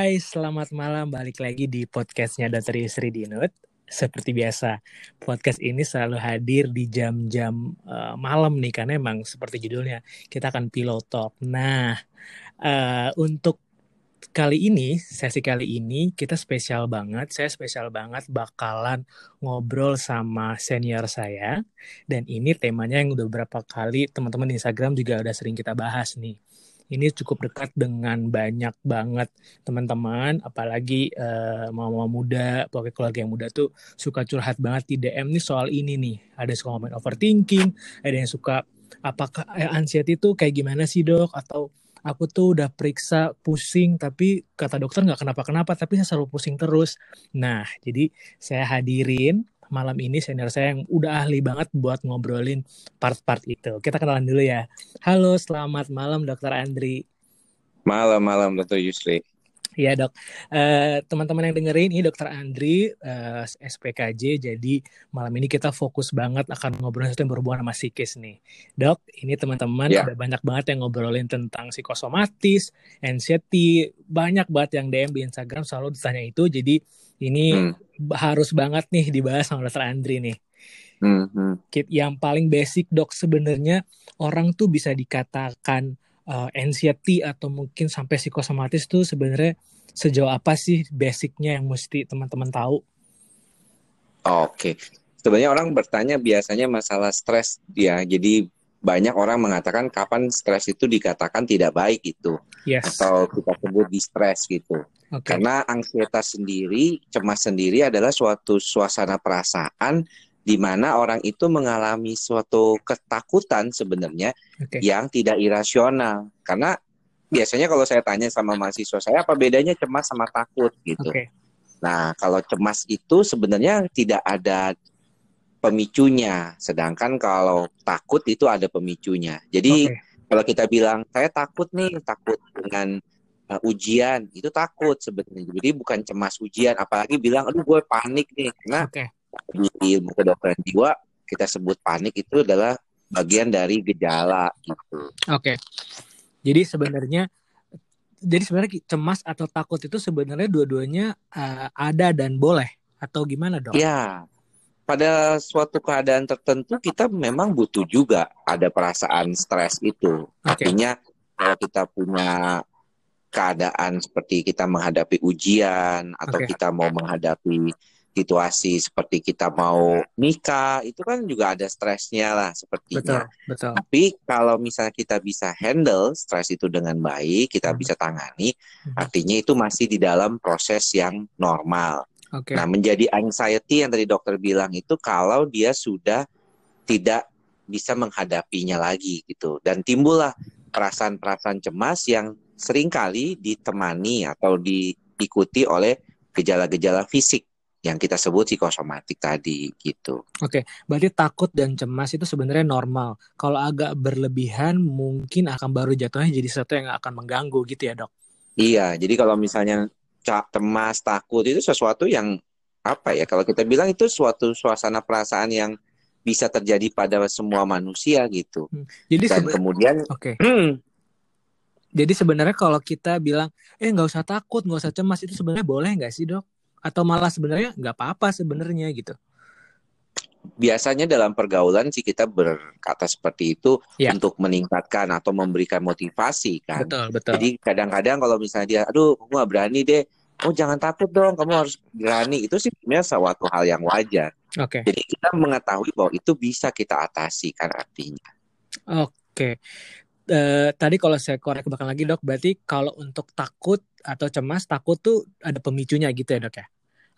Hai, selamat malam. Balik lagi di podcastnya Dr. Yusri Dinut. Seperti biasa, podcast ini selalu hadir di jam-jam uh, malam nih, karena emang seperti judulnya, kita akan pillow talk. Nah, uh, untuk kali ini, sesi kali ini, kita spesial banget. Saya spesial banget bakalan ngobrol sama senior saya. Dan ini temanya yang udah berapa kali teman-teman Instagram juga udah sering kita bahas nih ini cukup dekat dengan banyak banget teman-teman, apalagi uh, mama muda, pokoknya keluarga yang muda tuh suka curhat banget di DM nih soal ini nih. Ada yang suka ngomongin overthinking, ada yang suka apakah eh, anxiety itu kayak gimana sih dok? Atau aku tuh udah periksa pusing tapi kata dokter nggak kenapa-kenapa tapi saya selalu pusing terus. Nah jadi saya hadirin malam ini senior saya yang udah ahli banget buat ngobrolin part-part itu. Kita kenalan dulu ya. Halo, selamat malam Dokter Andri. Malam-malam Dokter Yusri. Iya dok, uh, teman-teman yang dengerin ini Dokter Andri uh, eh, SPKJ. Jadi malam ini kita fokus banget akan ngobrolin sesuatu yang berhubungan sama psikis nih. Dok, ini teman-teman yeah. ada banyak banget yang ngobrolin tentang psikosomatis, anxiety, banyak banget yang DM di Instagram selalu ditanya itu. Jadi ini hmm. Harus banget nih dibahas sama Dokter Andri nih. Hmm, hmm. Yang paling basic dok sebenarnya orang tuh bisa dikatakan uh, anxiety atau mungkin sampai psikosomatis tuh sebenarnya sejauh apa sih basicnya yang mesti teman-teman tahu? Oke, okay. sebenarnya orang bertanya biasanya masalah stres ya. Jadi banyak orang mengatakan kapan stres itu dikatakan tidak baik itu, yes. atau kita sebut distres gitu. Okay. Karena ansietas sendiri, cemas sendiri adalah suatu suasana perasaan di mana orang itu mengalami suatu ketakutan sebenarnya okay. yang tidak irasional. Karena biasanya kalau saya tanya sama mahasiswa saya apa bedanya cemas sama takut gitu. Okay. Nah, kalau cemas itu sebenarnya tidak ada pemicunya, sedangkan kalau takut itu ada pemicunya. Jadi okay. kalau kita bilang saya takut nih, takut dengan uh, ujian, itu takut sebenarnya. Jadi bukan cemas ujian, apalagi bilang aduh gue panik nih karena okay di ilmu kedokteran jiwa kita sebut panik itu adalah bagian dari gejala gitu. Oke. Okay. Jadi sebenarnya jadi sebenarnya cemas atau takut itu sebenarnya dua-duanya uh, ada dan boleh atau gimana dok? Ya, pada suatu keadaan tertentu kita memang butuh juga ada perasaan stres itu. Okay. Artinya kalau kita punya keadaan seperti kita menghadapi ujian atau okay. kita mau menghadapi situasi seperti kita mau nikah itu kan juga ada stresnya lah sepertinya. Betul, betul. Tapi kalau misalnya kita bisa handle stres itu dengan baik, kita hmm. bisa tangani, hmm. artinya itu masih di dalam proses yang normal. Okay. Nah, menjadi anxiety yang tadi dokter bilang itu kalau dia sudah tidak bisa menghadapinya lagi gitu dan timbullah perasaan-perasaan cemas yang sering kali ditemani atau diikuti oleh gejala-gejala fisik yang kita sebut psikosomatik tadi gitu. Oke, berarti takut dan cemas itu sebenarnya normal. Kalau agak berlebihan mungkin akan baru jatuhnya jadi sesuatu yang akan mengganggu gitu ya dok? Iya, jadi kalau misalnya cemas, takut itu sesuatu yang apa ya? Kalau kita bilang itu suatu suasana perasaan yang bisa terjadi pada semua manusia gitu. Hmm. Jadi dan kemudian, oke. Okay. jadi sebenarnya kalau kita bilang, eh nggak usah takut, nggak usah cemas itu sebenarnya boleh nggak sih dok? atau malah sebenarnya nggak apa-apa sebenarnya gitu biasanya dalam pergaulan sih kita berkata seperti itu ya. untuk meningkatkan atau memberikan motivasi kan. Betul, betul. Jadi kadang-kadang kalau misalnya dia, aduh, aku nggak berani deh. Oh jangan takut dong, kamu harus berani. Itu sih sebenarnya suatu hal yang wajar. Oke. Okay. Jadi kita mengetahui bahwa itu bisa kita atasi kan artinya. Oke. Okay. Uh, tadi kalau saya korek bakal lagi dok, berarti kalau untuk takut atau cemas takut tuh ada pemicunya gitu ya dok ya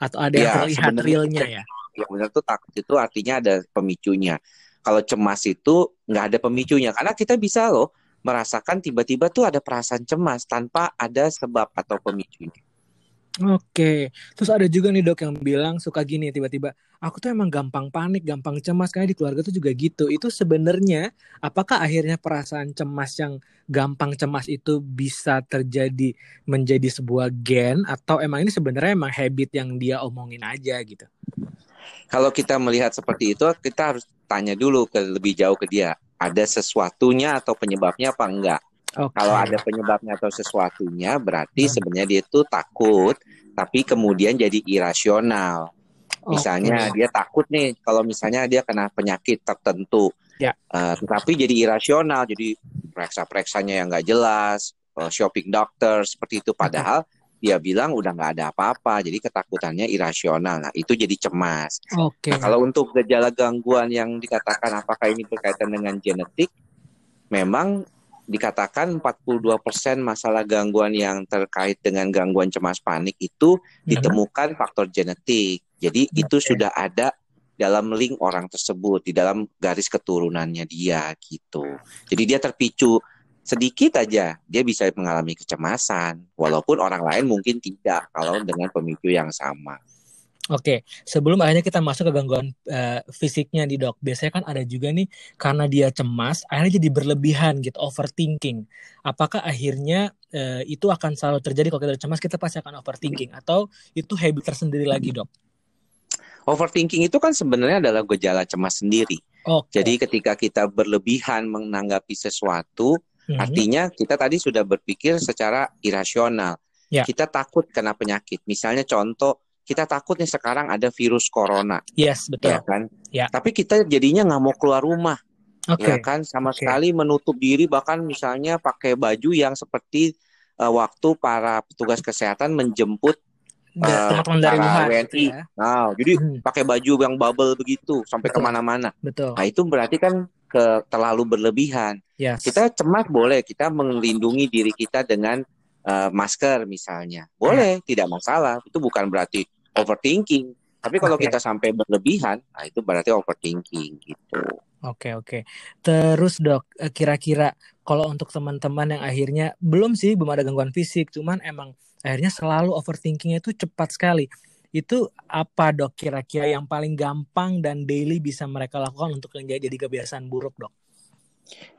atau ada yang ya, terlihat realnya ya? yang benar tuh takut itu artinya ada pemicunya. Kalau cemas itu nggak ada pemicunya karena kita bisa loh merasakan tiba-tiba tuh ada perasaan cemas tanpa ada sebab atau pemicunya Oke, terus ada juga nih dok yang bilang suka gini tiba-tiba, aku tuh emang gampang panik, gampang cemas kayak di keluarga tuh juga gitu. Itu sebenarnya apakah akhirnya perasaan cemas yang gampang cemas itu bisa terjadi menjadi sebuah gen atau emang ini sebenarnya emang habit yang dia omongin aja gitu? Kalau kita melihat seperti itu, kita harus tanya dulu ke lebih jauh ke dia, ada sesuatunya atau penyebabnya apa enggak? Okay. Kalau ada penyebabnya atau sesuatunya, berarti sebenarnya dia itu takut, tapi kemudian jadi irasional. Misalnya okay. dia takut nih kalau misalnya dia kena penyakit tertentu, ya. uh, tetapi jadi irasional, jadi periksa-periksanya yang nggak jelas, uh, shopping dokter seperti itu. Padahal dia bilang udah nggak ada apa-apa, jadi ketakutannya irasional. Nah itu jadi cemas. Okay. Nah, kalau untuk gejala gangguan yang dikatakan apakah ini berkaitan dengan genetik, memang dikatakan 42% masalah gangguan yang terkait dengan gangguan cemas panik itu mhm. ditemukan faktor genetik. Jadi okay. itu sudah ada dalam link orang tersebut di dalam garis keturunannya dia gitu. Jadi dia terpicu sedikit aja dia bisa mengalami kecemasan walaupun orang lain mungkin tidak kalau dengan pemicu yang sama. Oke, sebelum akhirnya kita masuk ke gangguan uh, fisiknya di dok, biasanya kan ada juga nih karena dia cemas, akhirnya jadi berlebihan gitu, overthinking. Apakah akhirnya uh, itu akan selalu terjadi kalau kita cemas, kita pasti akan overthinking, atau itu habit tersendiri lagi dok? Overthinking itu kan sebenarnya adalah gejala cemas sendiri. Okay. Jadi ketika kita berlebihan menanggapi sesuatu, hmm. artinya kita tadi sudah berpikir secara irasional. Yeah. Kita takut kena penyakit. Misalnya contoh kita takut nih sekarang ada virus corona. Yes, betul. Ya kan? Ya. Tapi kita jadinya nggak mau keluar rumah. Okay. Ya kan? Sama okay. sekali menutup diri bahkan misalnya pakai baju yang seperti uh, waktu para petugas kesehatan menjemput uh, teman-teman dari Wuhan WNI. Ya. Nah, jadi hmm. pakai baju yang bubble begitu sampai ke mana-mana. Betul. Nah, itu berarti kan ke terlalu berlebihan. Yes. Kita cemas boleh, kita melindungi diri kita dengan uh, masker misalnya. Boleh, hmm. tidak masalah. Itu bukan berarti overthinking. Tapi kalau okay. kita sampai berlebihan, nah itu berarti overthinking gitu. Oke okay, oke. Okay. Terus dok, eh, kira-kira kalau untuk teman-teman yang akhirnya belum sih belum ada gangguan fisik, cuman emang akhirnya selalu overthinkingnya itu cepat sekali. Itu apa dok kira-kira yang paling gampang dan daily bisa mereka lakukan untuk jadi kebiasaan buruk dok?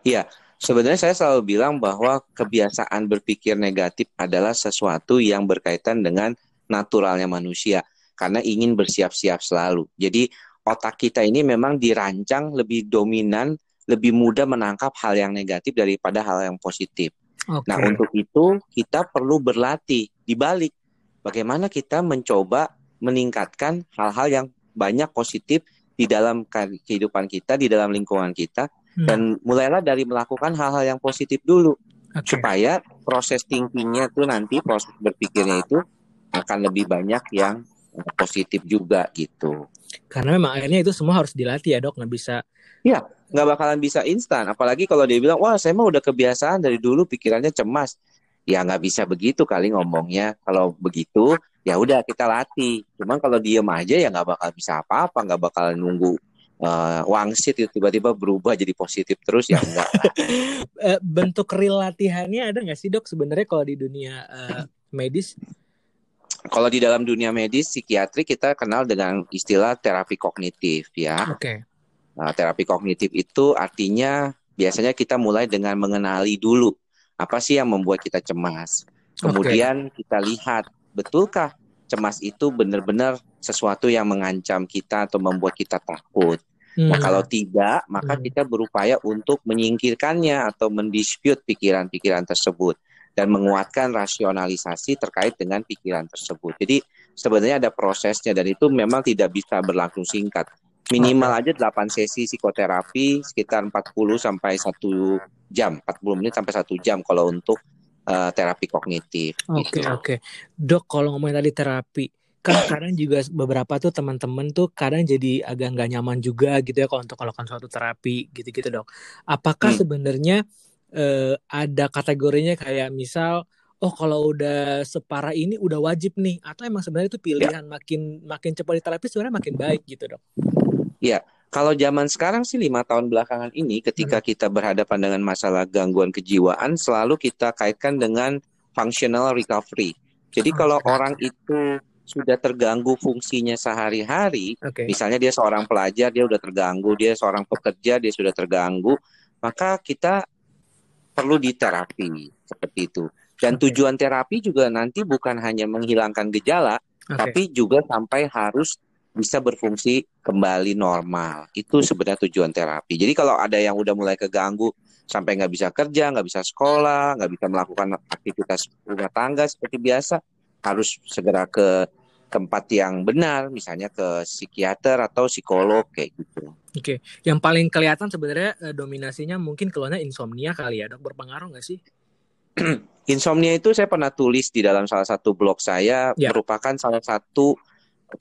Iya, Sebenarnya saya selalu bilang bahwa kebiasaan berpikir negatif adalah sesuatu yang berkaitan dengan naturalnya manusia karena ingin bersiap-siap selalu. Jadi otak kita ini memang dirancang lebih dominan, lebih mudah menangkap hal yang negatif daripada hal yang positif. Okay. Nah, untuk itu kita perlu berlatih di balik bagaimana kita mencoba meningkatkan hal-hal yang banyak positif di dalam kehidupan kita, di dalam lingkungan kita hmm. dan mulailah dari melakukan hal-hal yang positif dulu okay. supaya proses thinkingnya tuh nanti proses berpikirnya itu akan lebih banyak yang positif juga gitu. Karena memang akhirnya itu semua harus dilatih ya dok, nggak bisa. Iya, nggak bakalan bisa instan. Apalagi kalau dia bilang, wah saya mah udah kebiasaan dari dulu pikirannya cemas. Ya nggak bisa begitu kali ngomongnya. Kalau begitu, ya udah kita latih. Cuman kalau diem aja ya nggak bakal bisa apa-apa, nggak bakal nunggu uh, wangsit itu tiba-tiba berubah jadi positif terus ya enggak eh, bentuk real latihannya ada nggak sih dok sebenarnya kalau di dunia uh, medis kalau di dalam dunia medis psikiatri kita kenal dengan istilah terapi kognitif ya oke okay. nah, terapi kognitif itu artinya biasanya kita mulai dengan mengenali dulu apa sih yang membuat kita cemas kemudian okay. kita lihat betulkah cemas itu benar-benar sesuatu yang mengancam kita atau membuat kita takut. Hmm. Nah, kalau tidak, maka hmm. kita berupaya untuk menyingkirkannya atau mendispute pikiran-pikiran tersebut dan menguatkan rasionalisasi terkait dengan pikiran tersebut. Jadi sebenarnya ada prosesnya dan itu memang tidak bisa berlangsung singkat. Minimal aja 8 sesi psikoterapi sekitar 40 sampai 1 jam, 40 menit sampai 1 jam kalau untuk uh, terapi kognitif. Oke, okay, gitu. oke. Okay. Dok, kalau ngomongin tadi terapi, kan kadang juga beberapa tuh teman-teman tuh kadang jadi agak nggak nyaman juga gitu ya kalau untuk melakukan suatu terapi gitu-gitu dok. Apakah hmm. sebenarnya uh, ada kategorinya kayak misal oh kalau udah separah ini udah wajib nih atau emang sebenarnya itu ya. pilihan ya. makin makin cepat diterapi sebenarnya makin baik gitu dok? Iya, kalau zaman sekarang sih lima tahun belakangan ini ketika hmm. kita berhadapan dengan masalah gangguan kejiwaan selalu kita kaitkan dengan functional recovery. Jadi oh, kalau orang itu sudah terganggu fungsinya sehari-hari, okay. misalnya dia seorang pelajar, dia sudah terganggu, dia seorang pekerja, dia sudah terganggu, maka kita perlu diterapi seperti itu. Dan okay. tujuan terapi juga nanti bukan hanya menghilangkan gejala, okay. tapi juga sampai harus bisa berfungsi kembali normal. Itu sebenarnya tujuan terapi. Jadi kalau ada yang udah mulai keganggu sampai nggak bisa kerja, nggak bisa sekolah, nggak bisa melakukan aktivitas rumah tangga seperti biasa, harus segera ke tempat yang benar, misalnya ke psikiater atau psikolog kayak gitu. Oke, yang paling kelihatan sebenarnya eh, dominasinya mungkin keluarnya insomnia kali ya, dok berpengaruh nggak sih? insomnia itu saya pernah tulis di dalam salah satu blog saya ya. merupakan salah satu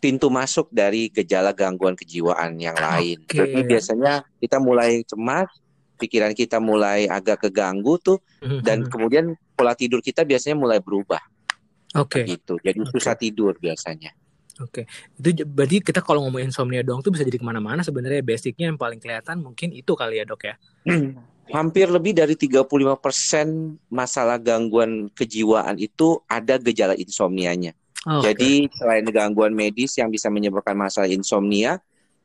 pintu masuk dari gejala gangguan kejiwaan yang lain. Okay. Jadi biasanya kita mulai cemas, pikiran kita mulai agak keganggu tuh, mm-hmm. dan kemudian pola tidur kita biasanya mulai berubah. Oke. Okay. Gitu. Jadi okay. susah tidur biasanya. Oke, okay. itu berarti kita kalau ngomong insomnia doang tuh bisa jadi ke mana-mana sebenarnya basicnya yang paling kelihatan mungkin itu kali ya dok ya. Hampir lebih dari 35% masalah gangguan kejiwaan itu ada gejala insomnianya. Oh, Jadi selain gangguan medis yang bisa menyebabkan masalah insomnia,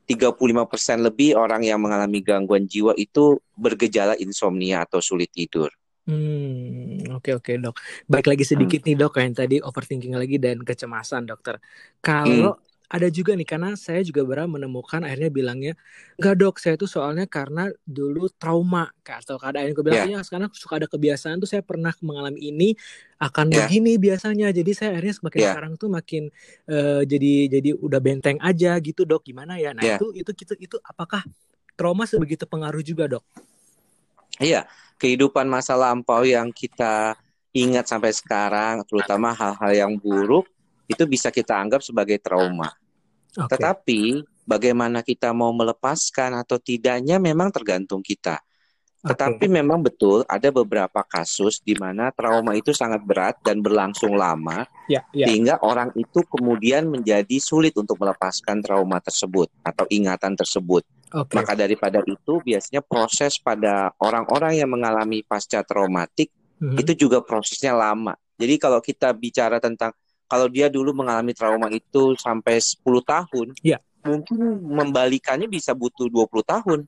35% lebih orang yang mengalami gangguan jiwa itu bergejala insomnia atau sulit tidur. Hmm, oke okay, oke okay, dok. Baik lagi sedikit hmm. nih dok, yang tadi overthinking lagi dan kecemasan dokter. Kalau hmm ada juga nih karena saya juga berapa menemukan akhirnya bilangnya enggak dok saya itu soalnya karena dulu trauma atau keadaan gue bilang yeah. sekarang suka ada kebiasaan tuh saya pernah mengalami ini akan yeah. begini biasanya jadi saya akhirnya semakin yeah. sekarang tuh makin uh, jadi jadi udah benteng aja gitu dok gimana ya nah yeah. itu itu itu itu apakah trauma sebegitu pengaruh juga dok iya kehidupan masa lampau yang kita ingat sampai sekarang terutama hal-hal yang buruk itu bisa kita anggap sebagai trauma. Okay. Tetapi bagaimana kita mau melepaskan atau tidaknya memang tergantung kita. Tetapi okay. memang betul ada beberapa kasus di mana trauma itu sangat berat dan berlangsung lama, yeah, yeah. sehingga orang itu kemudian menjadi sulit untuk melepaskan trauma tersebut atau ingatan tersebut. Okay. Maka daripada itu biasanya proses pada orang-orang yang mengalami pasca traumatik mm -hmm. itu juga prosesnya lama. Jadi kalau kita bicara tentang kalau dia dulu mengalami trauma itu sampai 10 tahun, ya. mungkin membalikannya bisa butuh 20 tahun.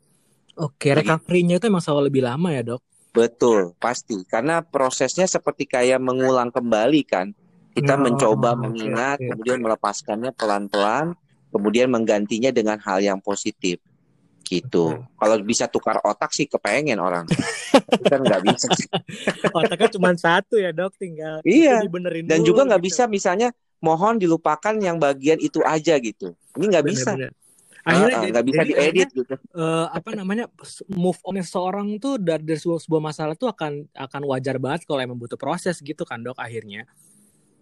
Oke, recovery-nya itu emang selalu lebih lama ya, Dok? Betul, pasti. Karena prosesnya seperti kayak mengulang kembali kan. Kita oh, mencoba mengingat, okay. kemudian melepaskannya pelan-pelan, kemudian menggantinya dengan hal yang positif gitu. Kalau bisa tukar otak sih kepengen orang. kan nggak bisa. Otaknya cuma satu ya dok, tinggal iya. dibenerin Dan dulu, juga nggak gitu. bisa misalnya mohon dilupakan yang bagian itu aja gitu. Ini nggak bisa. Bener. Akhirnya nggak bisa diedit gitu. Uh, apa namanya move on seorang tuh dari, dari sebuah, sebuah masalah tuh akan akan wajar banget kalau emang butuh proses gitu kan dok akhirnya.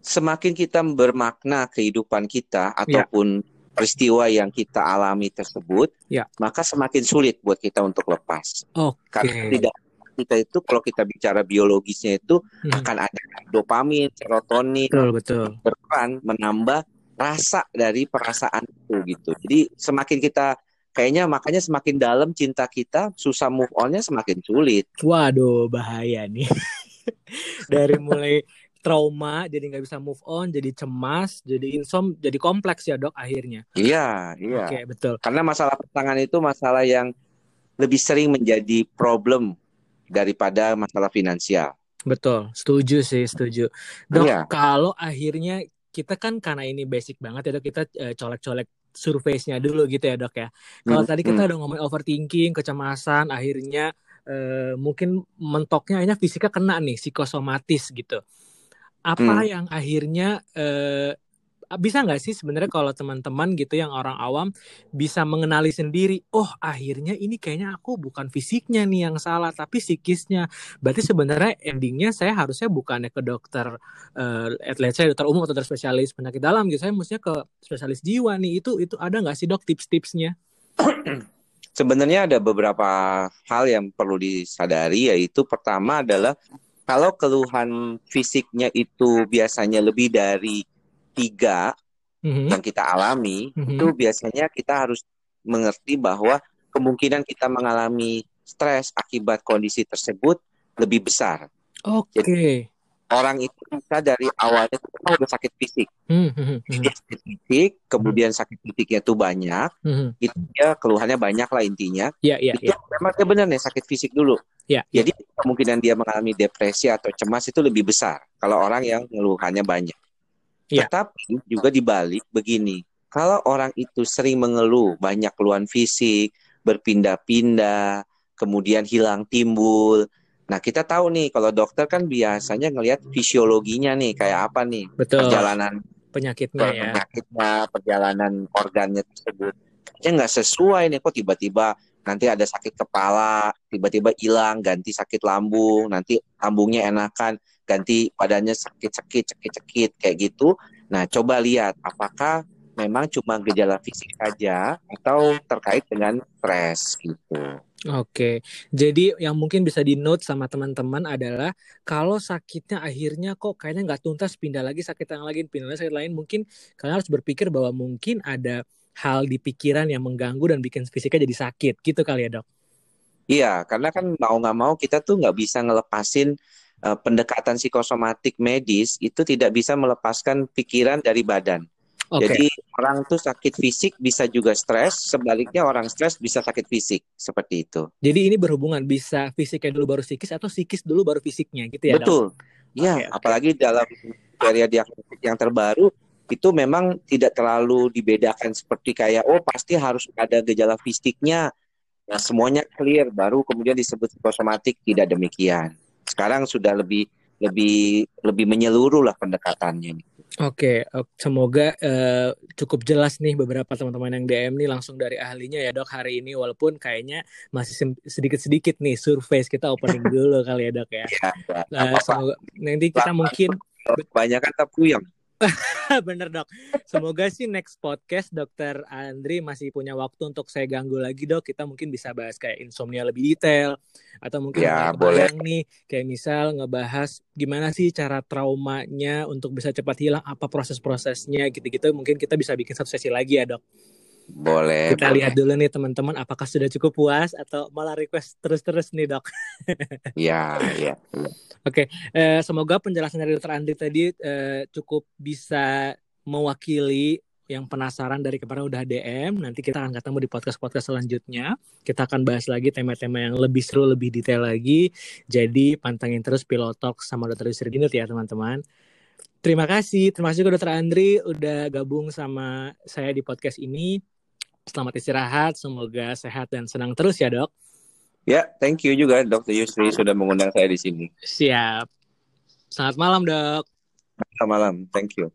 Semakin kita bermakna kehidupan kita ya. ataupun ya peristiwa yang kita alami tersebut, ya. maka semakin sulit buat kita untuk lepas. Okay. Karena tidak kita itu kalau kita bicara biologisnya itu hmm. akan ada dopamin, serotonin, betul, betul. berperan menambah rasa dari perasaan itu gitu. Jadi semakin kita kayaknya makanya semakin dalam cinta kita, susah move onnya semakin sulit. Waduh, bahaya nih. dari mulai trauma jadi nggak bisa move on jadi cemas jadi insom jadi kompleks ya dok akhirnya. Iya iya. Oke betul. Karena masalah pasangan itu masalah yang lebih sering menjadi problem daripada masalah finansial. Betul. Setuju sih setuju. Dok iya. kalau akhirnya kita kan karena ini basic banget ya dok kita uh, colek-colek surface-nya dulu gitu ya dok ya. Kalau hmm, tadi kita hmm. udah ngomong overthinking kecemasan akhirnya uh, mungkin mentoknya hanya fisika kena nih psikosomatis gitu apa hmm. yang akhirnya eh, bisa nggak sih sebenarnya kalau teman-teman gitu yang orang awam bisa mengenali sendiri oh akhirnya ini kayaknya aku bukan fisiknya nih yang salah tapi psikisnya. Berarti sebenarnya endingnya saya harusnya bukannya ke dokter uh, let's say dokter umum atau dokter spesialis penyakit dalam gitu saya mestinya ke spesialis jiwa nih. Itu itu ada nggak sih dok tips-tipsnya? Sebenarnya ada beberapa hal yang perlu disadari yaitu pertama adalah kalau keluhan fisiknya itu biasanya lebih dari tiga mm-hmm. yang kita alami, mm-hmm. itu biasanya kita harus mengerti bahwa kemungkinan kita mengalami stres akibat kondisi tersebut lebih besar. Oke. Okay. Orang itu bisa dari awalnya itu udah sakit fisik. Mm-hmm. Jadi sakit fisik, kemudian sakit fisiknya itu banyak, mm-hmm. itu dia keluhannya banyak lah intinya. Yeah, yeah, itu yeah. memang dia benar nih sakit fisik dulu. Ya, Jadi kemungkinan dia mengalami depresi atau cemas itu lebih besar kalau orang yang ngeluhannya banyak. Ya. Tetapi juga dibalik begini, kalau orang itu sering mengeluh banyak keluhan fisik, berpindah-pindah, kemudian hilang timbul. Nah, kita tahu nih kalau dokter kan biasanya ngelihat fisiologinya nih kayak apa nih Betul. perjalanan penyakitnya ya. Penyakitnya, perjalanan organnya tersebut. Ya nggak sesuai nih kok tiba-tiba nanti ada sakit kepala, tiba-tiba hilang, ganti sakit lambung, nanti lambungnya enakan, ganti badannya sakit-sakit, sakit-sakit kayak gitu. Nah, coba lihat apakah memang cuma gejala fisik saja atau terkait dengan stres gitu. Oke, jadi yang mungkin bisa di note sama teman-teman adalah kalau sakitnya akhirnya kok kayaknya nggak tuntas pindah lagi sakit yang lagi pindah lagi sakit lain mungkin kalian harus berpikir bahwa mungkin ada hal di pikiran yang mengganggu dan bikin fisiknya jadi sakit gitu kali ya dok? Iya, karena kan mau nggak mau kita tuh nggak bisa ngelepasin uh, pendekatan psikosomatik medis itu tidak bisa melepaskan pikiran dari badan. Okay. Jadi orang tuh sakit fisik bisa juga stres, sebaliknya orang stres bisa sakit fisik seperti itu. Jadi ini berhubungan bisa fisiknya dulu baru psikis atau psikis dulu baru fisiknya gitu ya? Betul. Iya, okay, okay. apalagi dalam kriteria diagnostik yang terbaru itu memang tidak terlalu dibedakan seperti kayak oh pasti harus ada gejala fisiknya. Nah, semuanya clear baru kemudian disebut psikosomatik tidak demikian. Sekarang sudah lebih lebih lebih menyeluruh lah pendekatannya. Oke, semoga uh, cukup jelas nih beberapa teman-teman yang DM nih langsung dari ahlinya ya dok hari ini walaupun kayaknya masih sedikit-sedikit nih surface kita opening dulu kali ya dok ya. ya, ya uh, semoga nanti kita mungkin banyak kata puyeng. Bener dok. Semoga sih next podcast dokter Andri masih punya waktu untuk saya ganggu lagi dok. Kita mungkin bisa bahas kayak insomnia lebih detail atau mungkin ya, boleh nih kayak misal ngebahas gimana sih cara traumanya untuk bisa cepat hilang, apa proses-prosesnya gitu-gitu. Mungkin kita bisa bikin satu sesi lagi ya dok. Boleh. Kita boleh. lihat dulu nih teman-teman apakah sudah cukup puas atau malah request terus-terus nih dok. Iya, iya. Oke, eh, semoga penjelasan dari dokter Andri tadi eh, cukup bisa mewakili yang penasaran dari kemarin udah DM. Nanti kita akan ketemu di podcast-podcast selanjutnya. Kita akan bahas lagi tema-tema yang lebih seru, lebih detail lagi. Jadi pantengin terus Pilotalk sama Dokter Yusri Dinut ya teman-teman. Terima kasih, terima kasih juga Dokter Andri udah gabung sama saya di podcast ini. Selamat istirahat, semoga sehat dan senang terus ya dok. Ya, thank you juga Dokter Yusri sudah mengundang saya di sini. Siap. Selamat malam dok. Selamat malam, thank you.